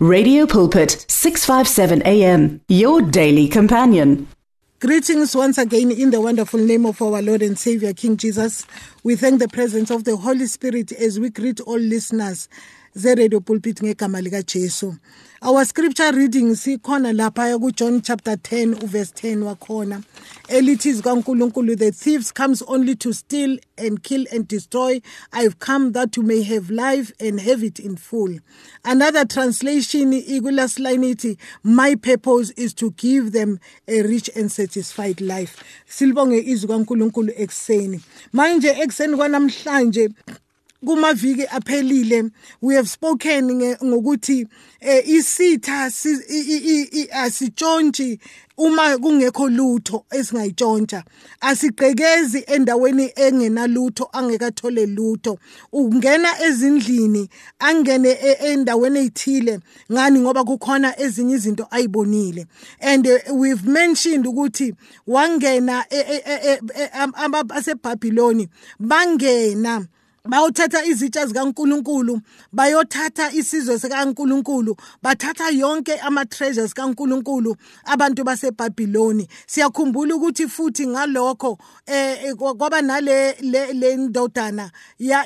Radio Pulpit 657 AM your daily companion. Greetings once again in the wonderful name of our Lord and Savior King Jesus. We thank the presence of the Holy Spirit as we greet all listeners ze-radio pulpit ngegama our scripture reading sikhona laphaya kujohn chapter 10 verse 10 wakhona elithi zikankulunkulu the thieves comes only to steal and kill and destroy. I've come that you may have life and have it in full. Another translation ithi my purpose is to give them a rich and satisfied life. Silibonge izwi kankulunkulu ekuseni. Manje ekuseni kwanamhlanje kumaviki aphelile we have spoken ngokuthi eh, isitha asitshontshi uma kungekho lutho esingayitshontsha asigqekezi endaweni engenalutho angekathole lutho. Ungena ezindlini angene e, endaweni ezithile ngani ngoba kukhona ezinye izinto ayibonile. And uh, we've mentioned ukuthi wangena e, e, abasebhabhiloni bangena bayothatha izitsha zikaNkuluNkulu bayothatha isizwe sikaNkuluNkulu bathatha yonke ama treasures kaNkuluNkulu abantu baseBhabhiloni. Siyakhumbula ukuthi futhi ngalokho eh kwaba nale le ndodana ya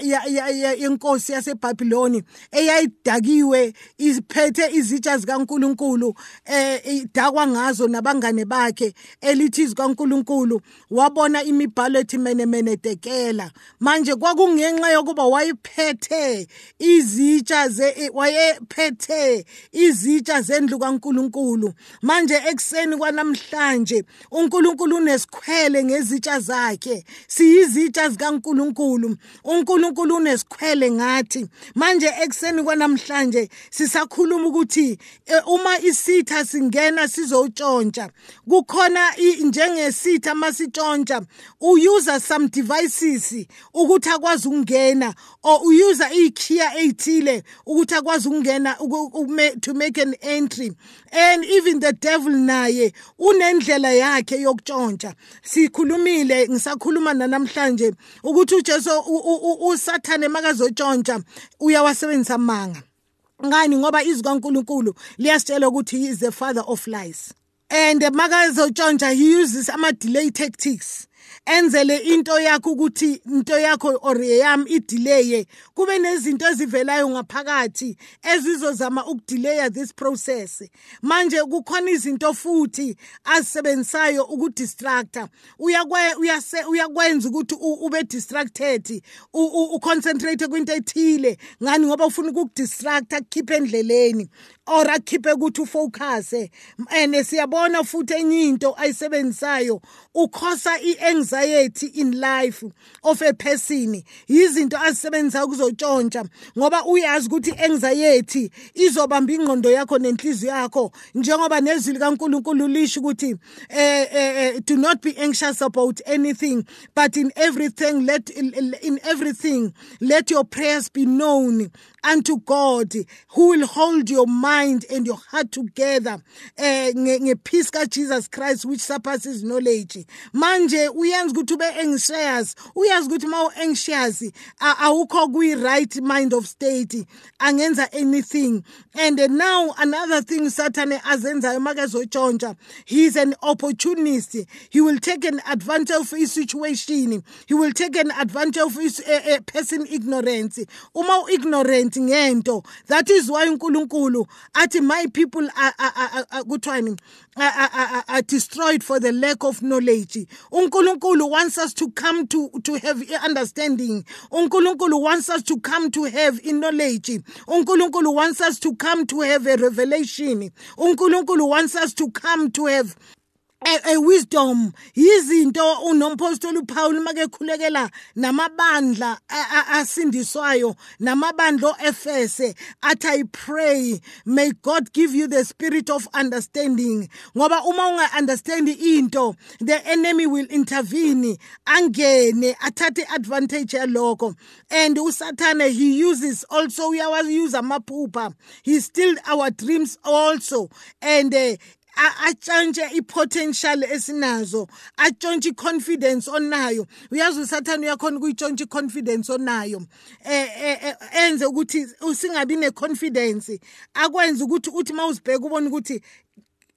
yenkosi yaseBhabhiloni eyayidakiwe iphethe izitsha zikaNkuluNkulu eh idakwa ngazo nabangane bakhe elithi zikaNkuluNkulu wabona imibhalo ethi mene mene tekela. Manje kwakungenxa yokuba wayephethe izitsha ze wayephethe izitsha zendlu kaNkuluNkulu. Manje ekseni kwanamhlanje uNkulunkulu unesikhwele ngezitsha zakhe. Siyizitsha zikaNkuluNkulu. uNkulunkulu unesikhwele ngathi manje ekseni kwanamhlanje sisakhuluma ukuthi e, uma isitha singena sizotshontsha kukhona njengesitha masitshontsha uyuza some devices ukuthi akwazi ukungena ukungena or uyuza ikhiya eyithile ukuthi akwazi ukungena to make an entry. And even the devil naye unendlela yakhe yokutshontsha sikhulumile ngisakhuluma namhlanje ukuthi uJesu usathane makazotshontsha uyawasebenzisa manga. Ngani? Ngoba izwi kaNkuluNkulu liyasitshela ukuthi he is the father of lies. And makazotshontsha he uses ama delay tactics. Enzele into yakho ukuthi into yakho or yami idelay kube nezinto ezivelayo ngaphakathi ezizozama ukudelaya this process. Manje kukhona izinto futhi azisebenzisayo ukudistracta uyakwenza ukuthi ube distracted uconcentrate kwinto ethile. Ngani? Ngoba ufuna ukukudistracta kukhiphe endleleni. Or akhiphe ukuthi ufocuse and siyabona futhi enye into ayisebenzisayo ukhosa i-anxiety in life of a person. Yizinto azisebenzisayo kuzotshontsha ngoba uyazi ukuthi i-anxiety izobamba ingqondo yakho nenhliziyo yakho. Njengoba nezwi likankulunkulu lisho ukuthi eh, eh, eh, do not be anxious about anything but in everything let in everything let your prayers be known unto God who will hold your mind and your heart together eh ngepeace ka Jesus Christ which surpasses knowledge. Manje uyenza ukuthi ube anxious uyazi ukuthi mawu anxious awukho kwi right mind of state angenza anything. And now another thing Satan azenzayo makezotshontsha he is an opportunist. He will take an advantage of his situation. He will take an advantage of his uh, uh, person ignorance. Uma ignorant ignorant ngento that is why uNkulunkulu athi my people are are destroyed for the lack of knowledge. uNkulunkulu wants us to come to to have understanding. uNkulunkulu wants us to come to have knowledge. uNkulunkulu wants us to come to have a revelation. uNkulunkulu wants us to come to have a wisdom yizinto unompostoli uPaul make khulekela namabandla asindiswayo namabandla oEfese athi i pray may God give you the spirit of understanding. Ngoba uma unga understand into the enemy will intervene angene athathe advantage yaloko and usathane he uses also uyawazi use amaphupha. He steals our dreams also. And uh, atshontshe i-potential esinazo atshontshe i-confidence onayo. Uyazi usathane uyakhona ukuyitshontsha i-confidence onayo. Eh, eh, eh enze ukuthi usingabi ne-confidence akwenza ukuthi uthi mawuzibheka ubone ukuthi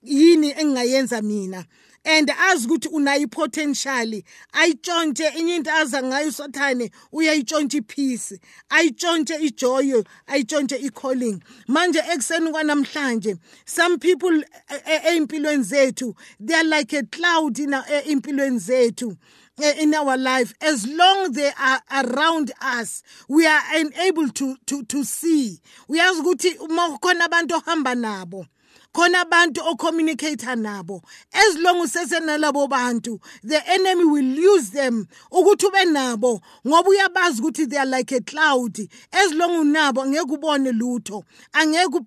yini engingayenza mina. And azi ukuthi unayo ipotential. Ayitshontshe inye into aza ngayo usathane uyayitshontsha ipeace. Ayitshontshe ijoy ayitshontshe icalling. Manje ekuseni kwanamhlanje some people empilweni zethu they are like a cloud in empilweni zethu in our life. As long they are around us we are unable to to to see. Uyazi ukuthi uma khona abantu ohamba nabo khona abantu ocommunicate nabo. As long usesenalabo bantu the enemy will use them ukuthi ube nabo ngoba uyabazi ukuthi they are like a cloud. As long unabo angeke ubone lutho. Angeke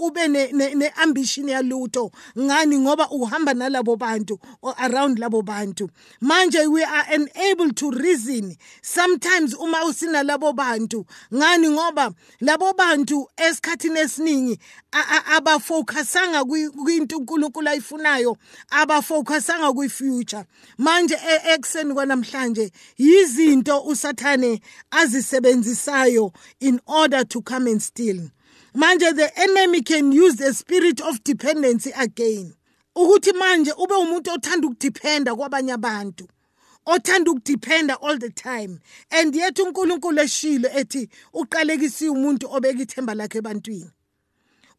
ube ne-ambition yalutho. Ngani? Ngoba uhamba nalabo bantu or around labo bantu. Manje we are unable to reason. Sometimes uma usinalabo bantu ngani? Ngoba labo bantu esikhathini esiningi abafokusanga kwinto uNkulunkulu ayifunayo abafokusanga kwi-future. Manje e, ekseni kwanamhlanje yizinto usathane azisebenzisayo in order to come and steal. Manje the enemy can use the spirit of dependency again. Ukuthi manje ube umuntu othanda ukudependa kwabanye abantu othanda ukudependa all the time. And yet uNkulunkulu eshilo ethi uqalekisiwe umuntu obeka ithemba lakhe ebantwini.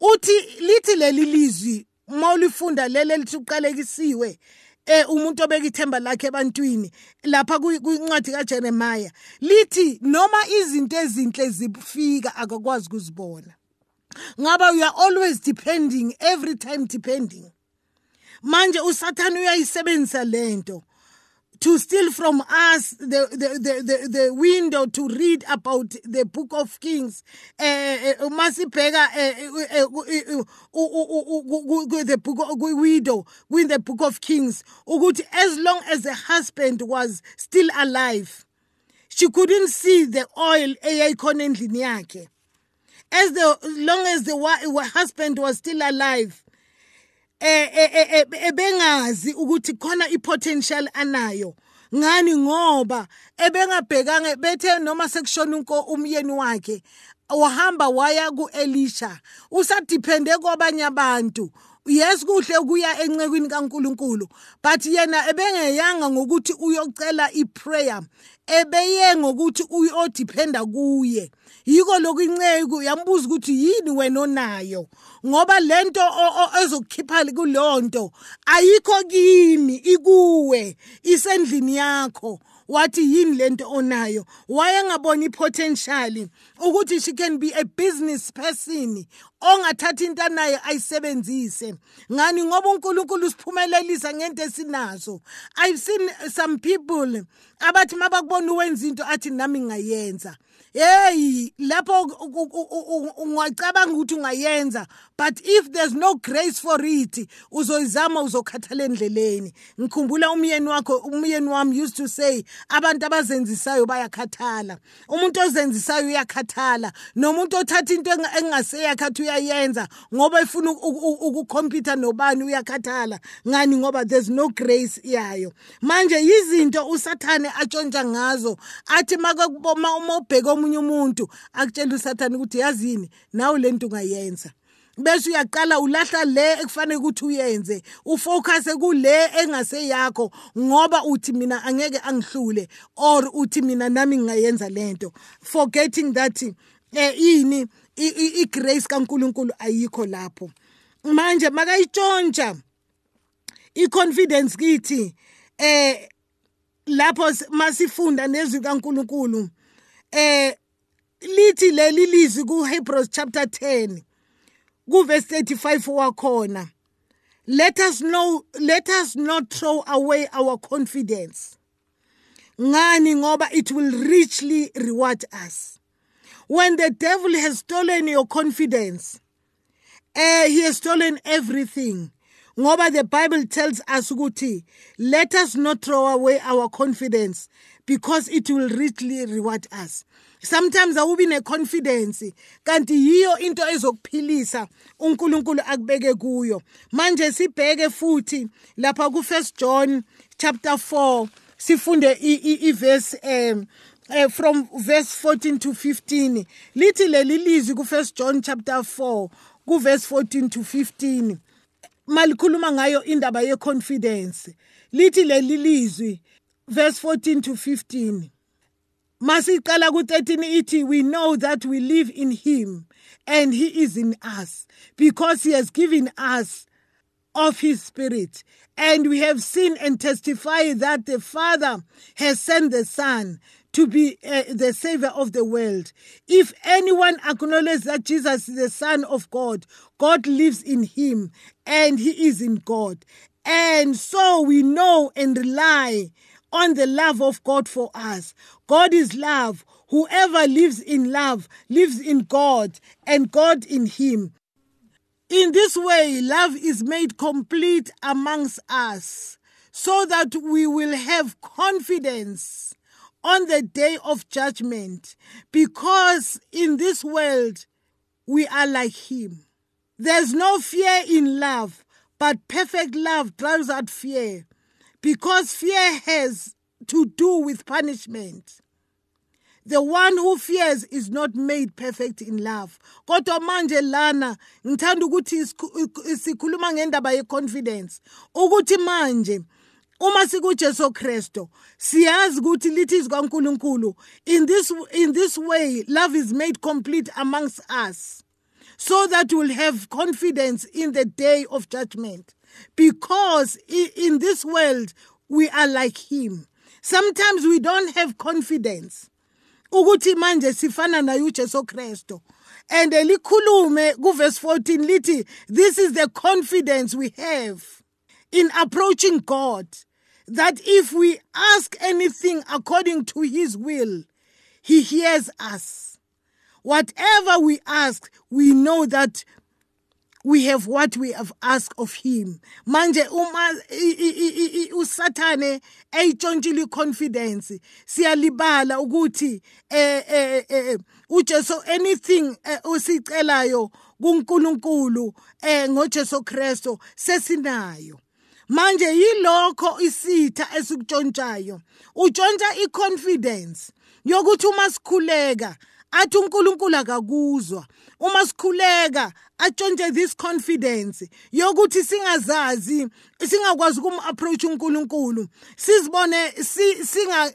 Uthi lithi leli lizwi uma ulifunda lele lithi uqalekisiwe eh umuntu obeka ithemba lakhe ebantwini lapha kwincwadi kaJeremiah lithi noma izinto ezinhle zifika akakwazi ukuzibona. Ngaba you are always depending every time depending. Manje usathana uyayisebenzisa lento to steal from us the, the, the, the, the window to read about the book of kings. Eh, eh, eh, Masibheka the book widow in the book of kings as long as the husband was still alive she couldn't see the oil eyayikhona endlini yakhe. As the long as the husband was still alive ebengazi ukuthi khona ipotential anayo. Ngani? Ngoba ebengabhekanga bethe noma sekushona umyeni wakhe wahamba waya ku-elisha. Usadipende kwabanye abantu. Yes kuhle kuya encekwini kaNkuluNkulu but yena ebengeyanga ngokuthi uyocela iprayer ebeye ngokuthi uyodependa kuye. Yiko lokhu inceku yambuza ukuthi yini wena onayo? Ngoba lento ezokukhipha kulonto ayikho kimi ikuwe isendlini yakho. Wathi yini lento onayo? Wayengabona ipotential ukuthi she can be a business person ongathatha into anayo ayisebenzise. Ngani? Ngoba uNkulunkulu usiphumelelisa ngento esinazo. I've seen some people abathi mabakubona uwenza into athi nami ngayenza. Hey lapho ungacabanga ukuthi ungayenza but if there's no grace for it uzoyizama uzokhathala endleleni. Ngikhumbula umyeni wakho umyeni wami used to say abantu abazenzisayo bayakhathala. Umuntu ozenzisayo uyakhathala. Nomuntu othatha into engaseyakhathi uyayenza ngoba efuna ukukhompyutha nobani uyakhathala. Ngani? Ngoba there's no grace yayo. Manje yizinto usathane atshontsha ngazo. Athi uma ubheka omunye umuntu akutshela usathane ukuthi yazini nawe lento ungayenza. Bese uyaqala ulahla le ekufanele ukuthi uyenze ufocus kule engaseyakho ngoba uthi mina angeke angihlule or uthi mina nami ngingayenza lento forgetting that eh ini igrace kaNkuluNkulu ayikho lapho. Manje makayitshontsha iconfidence kithi eh lapho masifunda nezwi kaNkuluNkulu eh lithi leli lizwi kuHebrews chapter 10 kuverse 35 wakhona. Let us know let us not throw away our confidence. Ngani? Ngoba it will richly reward us. When the devil has stolen your confidence eh he has stolen everything. Ngoba the bible tells us ukuthi let us not throw away our confidence because it will richly reward us. Sometimes awubi neconfidence kanti yiyo into ezokuphilisa uNkulunkulu akubeke kuyo. Manje sibheke futhi lapha ku First John chapter 4 sifunde iverse um uh, from verse 14 to 15 lithi leli lizwi ku First John chapter 4 ku verse 14 to 15 malikhuluma ngayo indaba ye confidence lithi leli lizwi verse 14 to 15 masiqala ku13 ithi we know that we live in him and he is in us because he has given us of his spirit and we have seen and testify that the father has sent the son to be uh, the savior of the world. If anyone acknowledges that Jesus is the Son of God, God lives in him and he is in God. And so we know and rely on the love of God for us. God is love. Whoever lives in love lives in God and God in him. In this way, love is made complete amongst us so that we will have confidence on the day of judgment because in this world we are like him. There's no fear in love, but perfect love drives out fear because fear has to do with punishment. The one who fears is not made perfect in love. Kodwa manje lana ngithanda ukuthi sikhuluma ngendaba ye confidence ukuthi manje uma sikujesu kristu siyazi ukuthi lithi izikankulunkulu in this in this way love is made complete amongst us so that we'll have confidence in the day of judgment because in this world we are like him. Sometimes we don't have confidence. Ukuthi manje sifana naye uJesu Kristu and likhulume kuverse 14 lithi this is the confidence we have in approaching God that if we ask anything according to his will, he hears us. Whatever we ask, we know that we have what we have asked of him. Manje uma usathane eyitshontshile confidence siyalibala ukuthi eh eh uJesu anything usicelayo kuNkulunkulu eh ngoJesu Kristo sesinayo. Manje yilokho isitha esikuntshontshayo utshontsha iconfidence yokuthi uma sikhuleka athi uNkulunkulu akakuzwa. Uma sikhuleka atshontshe this confidence yokuthi singazazi singakwazi ukum-approach unkulunkulu. Sizibone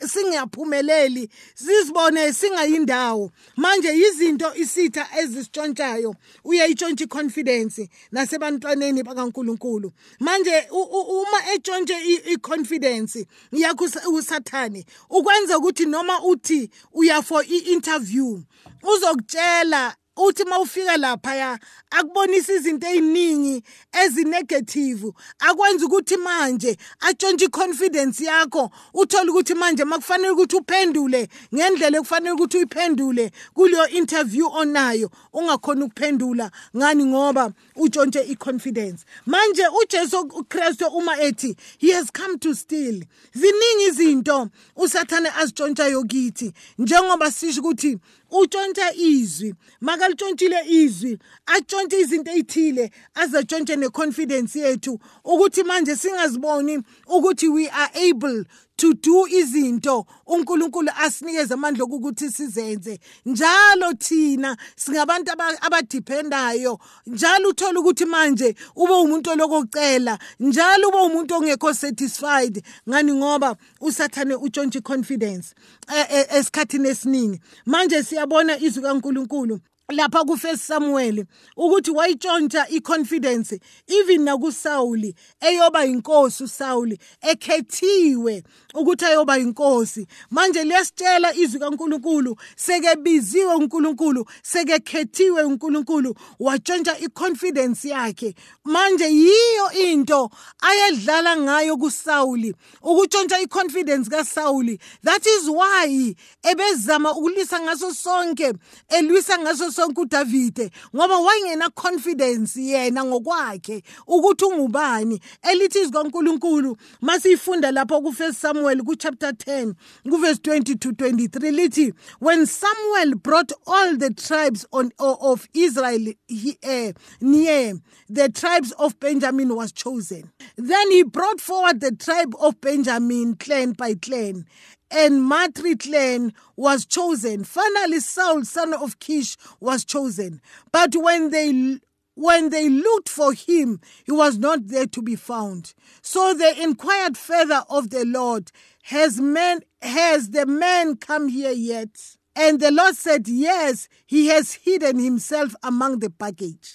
singaphumeleli sizibone singayindawo. Manje yizinto isitha ezisitshontshayo uyayitshontsha i-confidence nasebantwaneni bakankulunkulu. Manje uma etshontshe i-confidence yakho usathane ukwenza ukuthi noma uthi uya for i-interview uzokutshela uthi mawufika lapha akubonisa izinto eziningi ezinegative akwenza ukuthi manje atshontshe iconfidence yakho. Uthole ukuthi manje makufanele ukuthi uphendule ngendlela ekufanele ukuthi uyiphendule kuleyo interview onayo ungakhona ukuphendula ngani ngoba utshontshe iconfidence. Manje uJesu Kristu uma ethi he has come to steal. Ziningi izinto usathane azitshontshayo kithi njengoba sisho ukuthi utshontsha izwi. Makalitshontsile izwi atshontshe izinto ezithile azatshontshe neconfidence yethu ukuthi manje singaziboni ukuthi we are able to do izinto uNkulunkulu asinikeze amandla ukuthi sizenze. Njalo thina singabantu abadephendayo njalo uthola ukuthi manje ube umuntu lokucela njalo ube umuntu ongekho satisfied ngani ngoba usathane utshontshe confidence e, e, esikhathini esiningi. Manje siyabona izwi kaNkulunkulu lapha kufirst samuel ukuthi wayitshontsha iconfidence even nakusawuli eyoba inkosi usawuli ekhethiwe ukuthi ayoba inkosi manje liyasitshela izwi kaNkuluNkulu sekebiziwe uNkulunkulu sekekhethiwe uNkulunkulu watshontsha iconfidence yakhe. Manje yiyo into ayedlala ngayo kuSawuli ukutshontsha iconfidence kaSawuli that is why ebezama ukulisa ngaso sonke elwisa ngaso sonke uDavide ngoba wayengena confidence yena ngokwakhe ukuthi ungubani elithi izikaNkuluNkulu masifunda lapho ku 1 Samuel ku chapter 10 ku verse 20 to 23 lithi when Samuel brought all the tribes on of Israel he, uh, near the tribes of Benjamin was chosen. Then he brought forward the tribe of Benjamin clan by clan and Matri clan was chosen. Finally, Saul, son of Kish, was chosen. But when they when they looked for him, he was not there to be found. So they inquired further of the Lord, Has man has the man come here yet? And the Lord said, Yes, he has hidden himself among the baggage.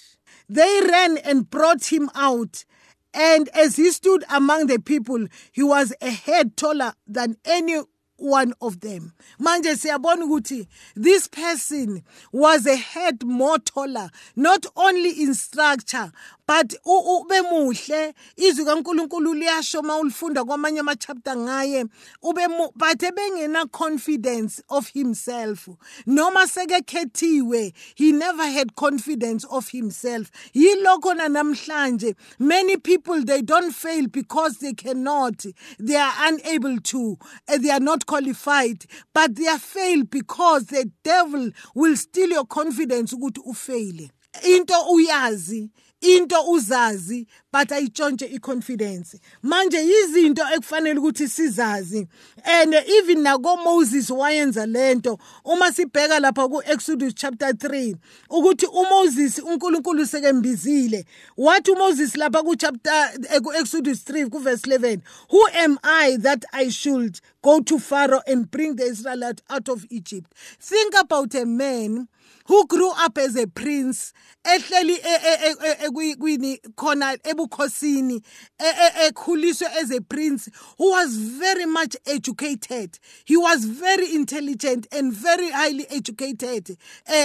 They ran and brought him out. And as he stood among the people, he was a head taller than any one of them. Manje siyabona ukuthi this person was a head more taller not only in structure but ube muhle. Izwi kaNkuluNkulu liyasho mawulifunda kwamanye ama chapter ngaye ube but ebengena confidence of himself. Noma sekekhethiwe he never had confidence of himself. Yilokho namhlanje many people they don't fail because they cannot. They are unable to eh, they are not qualified but they are fail because the devil will steal your confidence ukuthi ufaile. Into uyazi into uzazi but ayitshontshe iconfidence. Manje izinto ekufanele ukuthi sizazi. And even nako Moses wayenza lento uma sibheka lapha ku Exodus chapter 3 ukuthi uMoses uNkulunkulu sekembizile. Wathi uMoses lapha chapter ku Exodus 3 ku verse 11 who am I that I should go to Pharaoh and bring the Israelites out of Egypt? Think about a man who grew up as a prince ehleli kwini khona ebukhosini ekhuliswe as a prince who was very much educated. He was very intelligent and very highly educated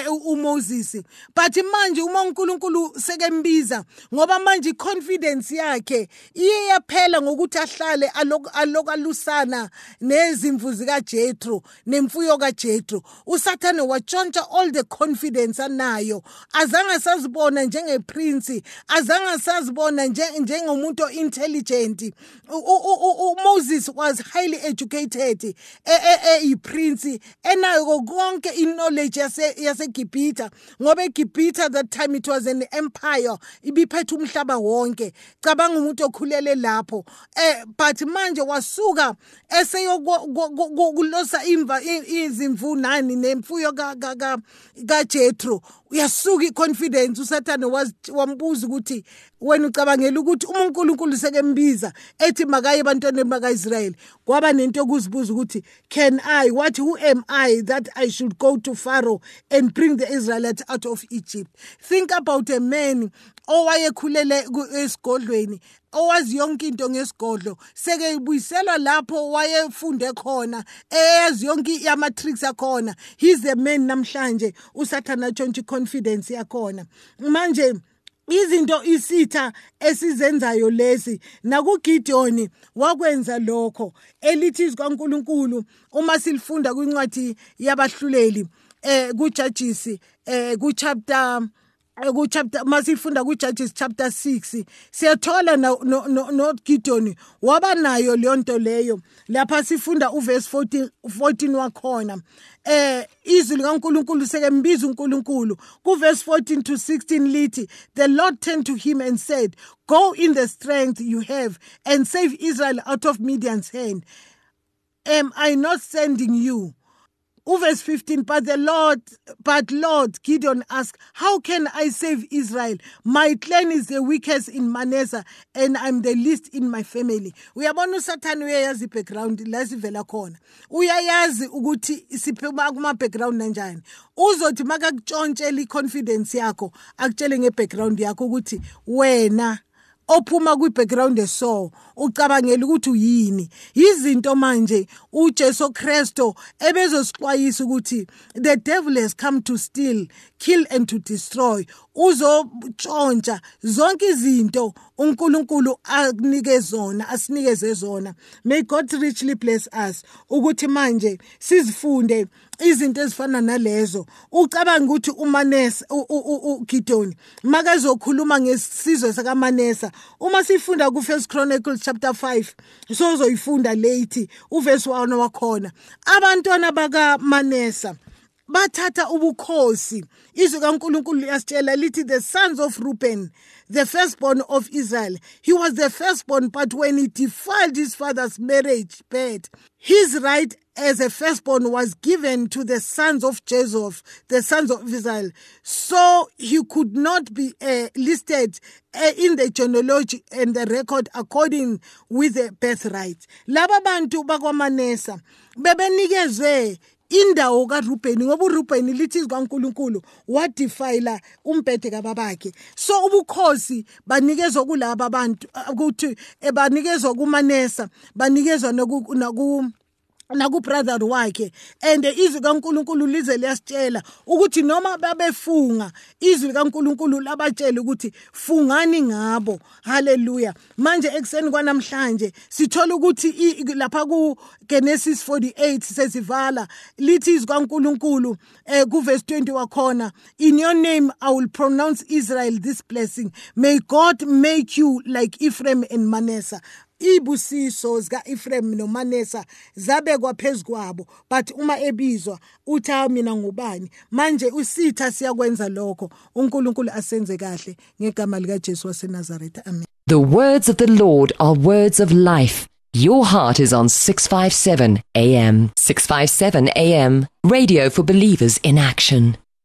uMoses but manje uma uNkulunkulu sekembiza ngoba manje confidence yakhe iye yaphela ngokuthi ahlale alokalusana nezimvu zikaJethro nemfuyo kaJethro. Usathane watshontsha all the confidence anayo. Azange sazibona njengeprince azange sazibona njengomuntu intelligent uMoses was highly educated eyiprince enayo konke iknowledge yase yaseGibhitha ngoba eGibhitha that time it was an empire ibiphethe umhlaba wonke. Cabanga umuntu okhulele lapho eh but manje wasuka eseyokulosa imva izimvu nani nemfuyo ka kaJethro uyasuka iconfidence usathane wambuza ukuthi wena ucabangela ukuthi uma uNkulunkulu sekembiza ethi makaye ebantwaneni bakaIsrayeli kwaba nento yokuzibuza ukuthi can I what who am I that I should go to Pharaoh and bring the Israelites out of Egypt think about a man owayekhulele esigodlweni owazi yonke into ngesigodlo sekebuyiselwa lapho wayefunde khona eyazi yonke ama tricks akhona he's the man namhlanje usathana tshontshe confidence yakhona. Manje izinto isitha esizenzayo lesi nakuGideon wakwenza lokho. Elithi izikaNkuluNkulu uma silifunda kwincwadi yabahluleli eh kuJudges eh ku chapter ku chapter masifunda ku Judges chapter 6 siyathola no no, no waba nayo leyo nto leyo. Lapha sifunda uverse 14 14 wakhona. Eh izwi likaNkuluNkulu sekembiza uNkulunkulu. Ku verse 14 to 16 lithi the Lord turned to him and said go in the strength you have and save Israel out of Midian's hand. Am I not sending you Verse 15, but the Lord, but Lord, Gideon asked, How can I save Israel? My clan is the weakest in Manasseh, and I'm the least in my family. Uyabona uSathane uyayazi background la sivela khona. Uyayazi ukuthi siphuma kuma background kanjani. Uzothi makakutshontshela iconfidence yakho, akutshele ngebackground yakho ukuthi wena ophuma kwi-background eso ucabangela ukuthi uyini. Izinto manje uJesu Kristo ebezosixwayisa ukuthi the devil has come to steal kill and to destroy. Uzotshontsha zonke izinto uNkulunkulu akunike zona asinikeze zona. May god richly bless us. Ukuthi manje sizifunde izinto ezifana nalezo. Ucabanga ukuthi umanesa uGideon makazokhuluma ngesizwe sakamanesa uma sifunda ku First Chronicles chapter 5 sozoyifunda late uverse 1 wakhona. Abantwana bakamanesa bathatha ubukhosi izwi kaNkuluNkulu liyasitshela lithi the sons of Reuben the firstborn of Israel he was the firstborn but when he defiled his father's marriage bed his right as a firstborn was given to the sons of Joseph, the sons of Israel. So he could not be uh, listed uh, in the genealogy and the record according with the birthright. Laba bantu bakwamanesa bebenikezwe indawo kaRubheni ngoba uRubheni lithi kaNkuluNkulu wadefile umbhede kababakhe. So ubukhosi banikezwa kulabo abantu ukuthi banikezwa kumanesa banikezwa naku nakubrother wakhe and izwi kaNkuluNkulu lize liyasitshela ukuthi noma babefunga izwi kaNkuluNkulu labatshela ukuthi fungani ngabo. Haleluya. Manje ekseni kwanamhlanje sithola ukuthi lapha ku Genesis 48 sesivala lithi izwi kaNkuluNkulu eh ku verse 20 wakhona in your name I will pronounce Israel this blessing. May God make you like Ephraim and Manasseh. Ibusiso zika-Ephraim noManesa zabekwa phezukwabo but uma ebizwa uthi mina ngubani? Manje usitha siyakwenza lokho. uNkulunkulu asenze kahle ngegama lika Jesu waseNazaretha. Amen. The words of the Lord are words of life. Your heart is on 657 AM 657 AM radio for believers in action